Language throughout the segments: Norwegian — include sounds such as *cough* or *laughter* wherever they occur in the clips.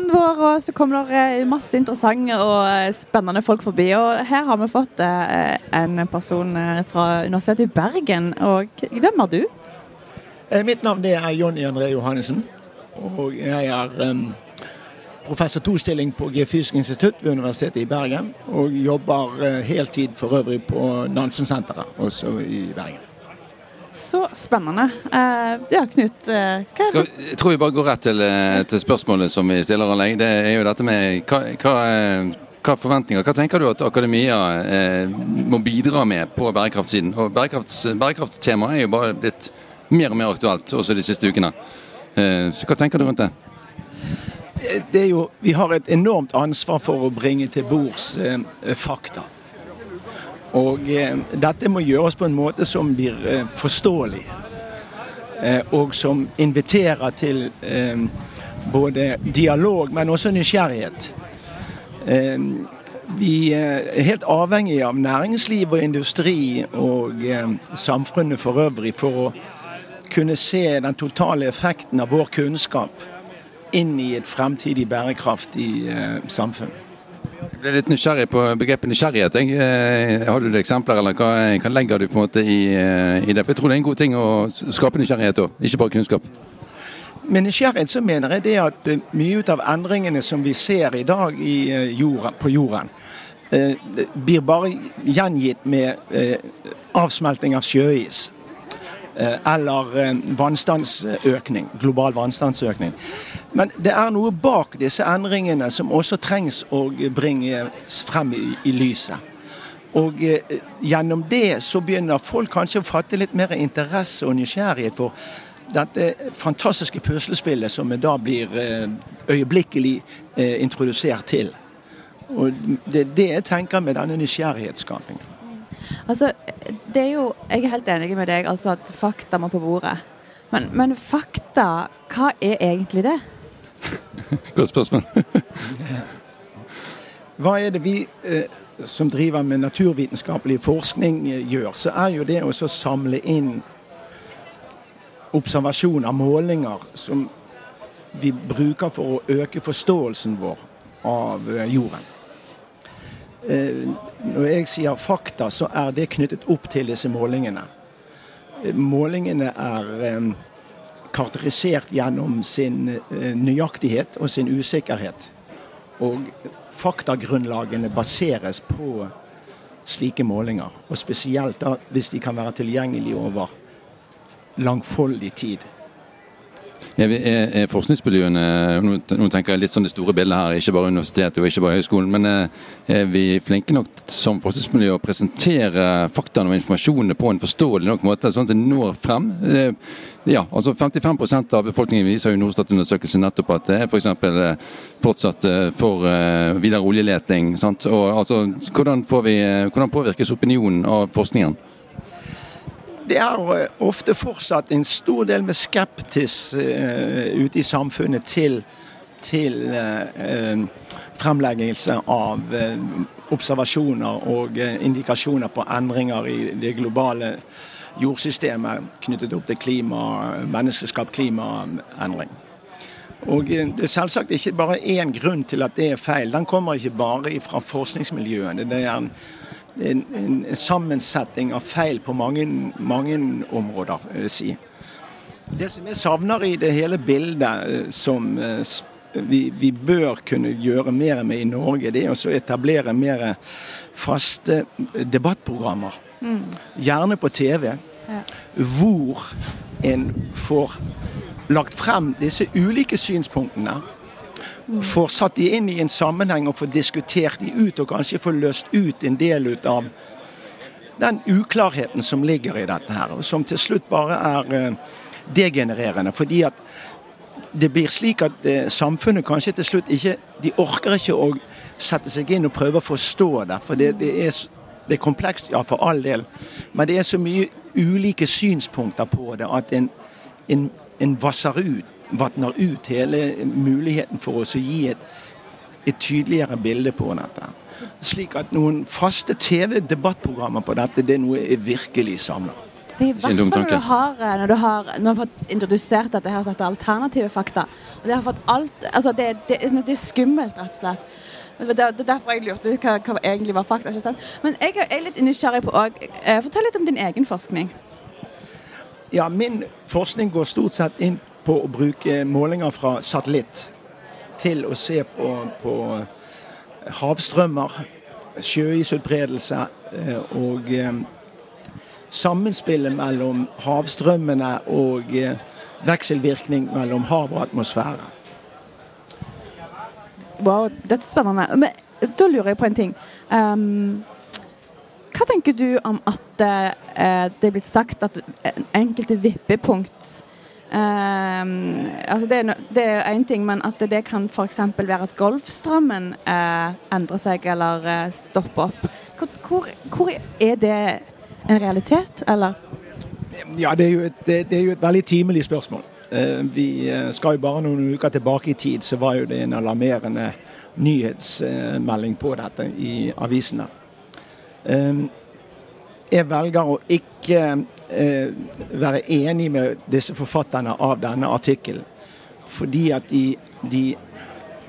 Standen vår, og så kommer det eh, masse interessante og eh, spennende folk forbi. Og her har vi fått eh, en person fra Universitetet i Bergen. Og hvem er du? Mitt navn er Jonny André Johannessen. Og jeg er professor to-stilling på Geofysisk institutt ved Universitetet i Bergen. Og jobber heltid for øvrig på Nansensenteret, også i Bergen. Så spennende. Uh, ja, Knut. Uh, Skal, jeg tror vi bare går rett til, eh, til spørsmålet som vi stiller alle. Det er jo dette med hva, hva, hva forventninger, hva tenker du at akademia eh, må bidra med på bærekraftsiden? Og Bærekraftstemaet er jo bare blitt mer og mer aktuelt også de siste ukene. Eh, så Hva tenker du rundt det? Det er jo, Vi har et enormt ansvar for å bringe til bords eh, fakta. Og eh, dette må gjøres på en måte som blir eh, forståelig. Eh, og som inviterer til både dialog, men også nysgjerrighet. Vi er helt avhengig av næringsliv og industri og samfunnet for øvrig for å kunne se den totale effekten av vår kunnskap inn i et fremtidig bærekraftig samfunn. Jeg ble litt nysgjerrig på begrepet nysgjerrighet. Jeg. har du eksempler, eller hva, hva, legger du på en måte i, eh, i, det? For Jeg tror det er en god ting å skape nysgjerrighet òg, ikke bare kunnskap. Med nysgjerrighet så mener jeg det at Mye mye av endringene som vi ser i dag i jorda, på jorden, blir bare gjengitt med avsmelting av sjøis. Eller vannstandsøkning, global vannstandsøkning. Men det er noe bak disse endringene som også trengs å bringes frem i, i lyset. Og eh, gjennom det så begynner folk kanskje å fatte litt mer interesse og nysgjerrighet for dette fantastiske puslespillet som vi da blir eh, øyeblikkelig eh, introdusert til. Og det er det jeg tenker med denne nysgjerrighetsskapingen. Altså, det er jo, Jeg er helt enig med deg altså at fakta må på bordet. Men, men fakta, hva er egentlig det? *laughs* Godt spørsmål. *laughs* Hva er det vi eh, som driver med naturvitenskapelig forskning eh, gjør, så er jo det å samle inn observasjoner, målinger, som vi bruker for å øke forståelsen vår av eh, jorden. Når jeg sier fakta, så er det knyttet opp til disse målingene. Målingene er karakterisert gjennom sin eh, nøyaktighet og sin usikkerhet. Og faktagrunnlagene baseres på slike målinger. Og spesielt da hvis de kan være tilgjengelige over langfoldig tid. Er, er forskningsmiljøene nå, tenker jeg litt sånn det store bildet her, ikke bare universitetet og ikke bare høyskolen, men eh, er vi flinke nok som forskningsmiljø å presentere faktaene og informasjonene på en forståelig nok måte, sånn at det når frem? Eh, ja, altså 55% av befolkningen viser jo Norstat-undersøkelsen nettopp at det er f.eks. For eh, fortsatt for videre oljeleting. Sant? Og, altså, hvordan, vi, hvordan påvirkes opinionen av forskningen? Det er eh, ofte fortsatt en stor del med skeptis uh, ute i samfunnet til, til uh, fremleggelse av uh, observasjoner og indikasjoner på endringer i det globale jordsystemet knyttet opp til klima, menneskeskapt klimaendring. Og Det er selvsagt ikke bare én grunn til at det er feil. Den kommer ikke bare fra forskningsmiljøene. Det er en en, en, sammensetning av feil på mange, mange områder, vil jeg si. Det som jeg savner i det hele bildet, eh, som eh, vi, vi, bør kunne gjøre mer med i Norge, det er å etablere mer faste debattprogrammer. Mm. Gjerne på TV. Ja. Hvor en får lagt frem disse ulike synspunktene får satt de inn i en sammenheng og får diskutert de ut, og kanskje får løst ut en del ut av den uklarheten som ligger i dette her, og som til slutt bare er eh, degenererende. Fordi at det blir slik at eh, samfunnet kanskje til slutt ikke De orker ikke å sette seg inn og prøve å forstå det. For det, det, er, det er komplekst, ja, for all del. Men det er så mye ulike synspunkter på det at en, en, en vasser ut, vatner ut hele muligheten for oss å gi et, et tydeligere bilde på dette. Slik at noen faste TV-debattprogrammer på dette, det er noe jeg virkelig savner. Det er i hvert fall når du har, eh, når du har, når du har fått introdusert dette her, dette alternative fakta. Og det har fått alt, altså det, det, det er skummelt, rett og slett. Det er derfor jeg lurte hva, hva egentlig var fakta. Men jeg er litt nysgjerrig på òg eh, Fortell litt om din egen forskning. Ja, Min forskning går stort sett inn på å bruke målinger fra satellitt til å se på, på havstrømmer, sjøisutbredelse eh, og sammenspillet mellom havstrømmene og eh, vekselvirkning mellom hav og atmosfære. Wow, dette er spennende. Men da lurer jeg på en ting. Um, hva tenker du om at uh, det er blitt sagt at enkelte vippepunkt altså Det er én ting, men at det kan f.eks. være at Golfstrømmen uh, endrer seg eller uh, stopper opp. Hvor, hvor, er det en realitet, eller? Ja, det er jo et, det, er jo et veldig timelig spørsmål. Eh, vi eh, skal jo bare noen uker tilbake i tid, så var jo det en alarmerende nyhetsmelding på dette i avisene. Eh, jeg velger å ikke være enig med disse forfatterne av denne artikkelen, fordi at de, de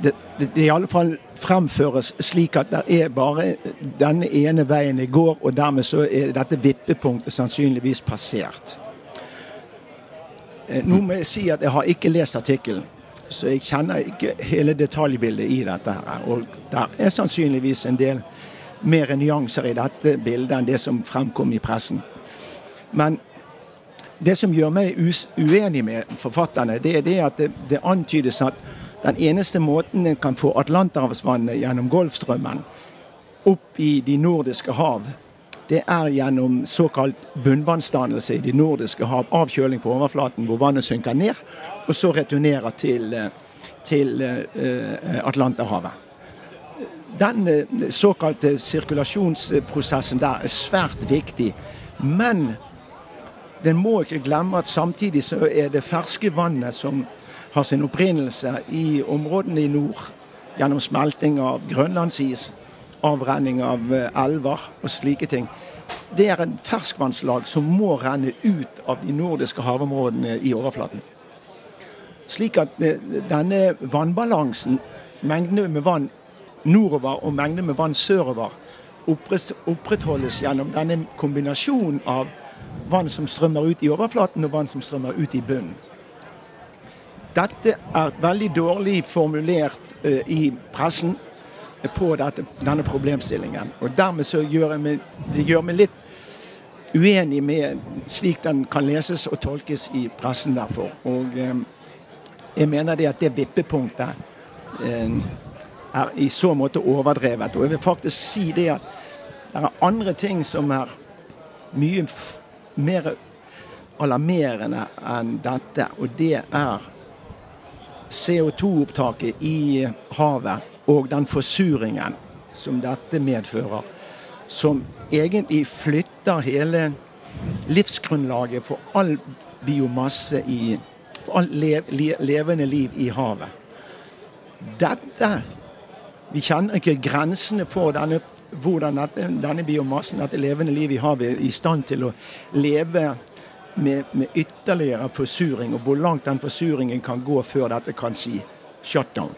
det, det, i alle fall fremføres slik at det er bare denne ene veien det går, og dermed så er dette vippepunktet sannsynligvis passert. Eh, nå må jeg si at jeg har ikke lest artikkelen, så jeg kjenner ikke hele detaljbildet i dette. her, Og det er sannsynligvis en del mer nyanser i dette bildet enn det som fremkom i pressen. Men det som gjør meg uenig med forfatterne, det er det at det, det antydes at den eneste måten en kan få Atlanterhavsvannet gjennom Golfstrømmen opp i de nordiske hav, det er gjennom såkalt bunnvannsdannelse i de nordiske hav. Avkjøling på overflaten hvor vannet synker ned, og så returnerer til, til uh, Atlanterhavet. Den uh, såkalte sirkulasjonsprosessen der er svært viktig. Men den må ikke glemme at samtidig så er det ferske vannet som har sin opprinnelse i områdene i nord gjennom smelting av grønlandsis, avrenning av eh, elver og slike ting. Det er en ferskvannslag som må renne ut av de nordiske havområdene i overflaten. Slik at eh, denne vannbalansen, mengdene med vann nordover og mengdene med vann sørover, opprettholdes gjennom denne kombinasjonen av vann som strømmer ut i overflaten og vann som strømmer ut i bunnen. Dette er veldig dårlig formulert uh, i pressen på dette, denne problemstillingen. Og Dermed så gjør jeg meg, det gjør meg litt uenig med slik den kan leses og tolkes i pressen derfor. Og eh, jeg mener det at det vippepunktet eh, er i så måte overdrevet. Og jeg vil faktisk si det at det er andre ting som er mye mer alarmerende enn dette, og det er CO2-opptaket i havet og den forsuringen som dette medfører, som egentlig flytter hele livsgrunnlaget for all biomasse i For all lev, levende liv i havet. Dette Vi kjenner ikke grensene for denne, hvordan dette, denne biomassen, dette levende livet i havet, er i stand til å leve med, med, ytterligere forsuring, og hvor langt den forsuringen kan gå før dette kan si shutdown.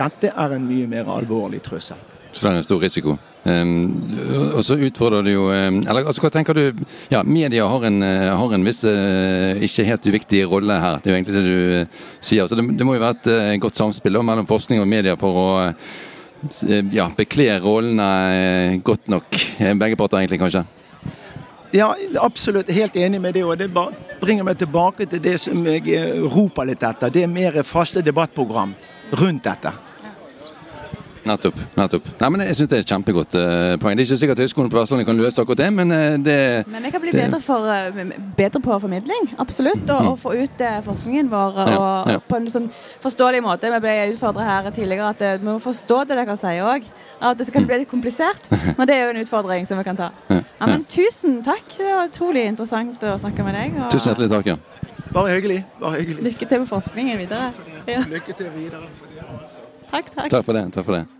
Dette er en mye mer alvorlig trussel. Så det er en stor risiko. Um, og så utfordrer du jo um, Eller altså, hva tenker du Ja, media har en, uh, har en viss uh, ikke helt uviktig rolle her. Det er jo egentlig det du uh, sier. Så det, det, må jo være et godt samspill mellom forskning og media for å ja, bekle rollene godt nok. Begge parter egentlig, kanskje? Ja, absolutt. Helt enig med det. Og det bringer meg tilbake til det som jeg eh, roper litt etter. Det er mer faste debattprogram rundt dette. Nettopp. nettopp. Nei, men Jeg syns det er et kjempegodt uh, poeng. Det er ikke sikkert Høgskolen på Vestlandet kan løse akkurat det, men uh, det Men jeg kan bli det, bedre, for, uh, bedre, på formidling, absolutt. Og, mm. og få ut forskningen vår ja, og, ja. på en sånn forståelig måte. Vi ble utfordra her tidligere at vi må forstå det dere sier òg. At det skal bli litt komplisert. Men det er jo en utfordring som vi kan ta. *laughs* Ja, men Tusen takk. Det var utrolig interessant å snakke med deg. Og... Tusen hjertelig takk. ja. Bare hyggelig. Bare hyggelig. Lykke til med forskningen videre. Lykke til videre for dere også. Takk, takk. Takk for det. Takk for det.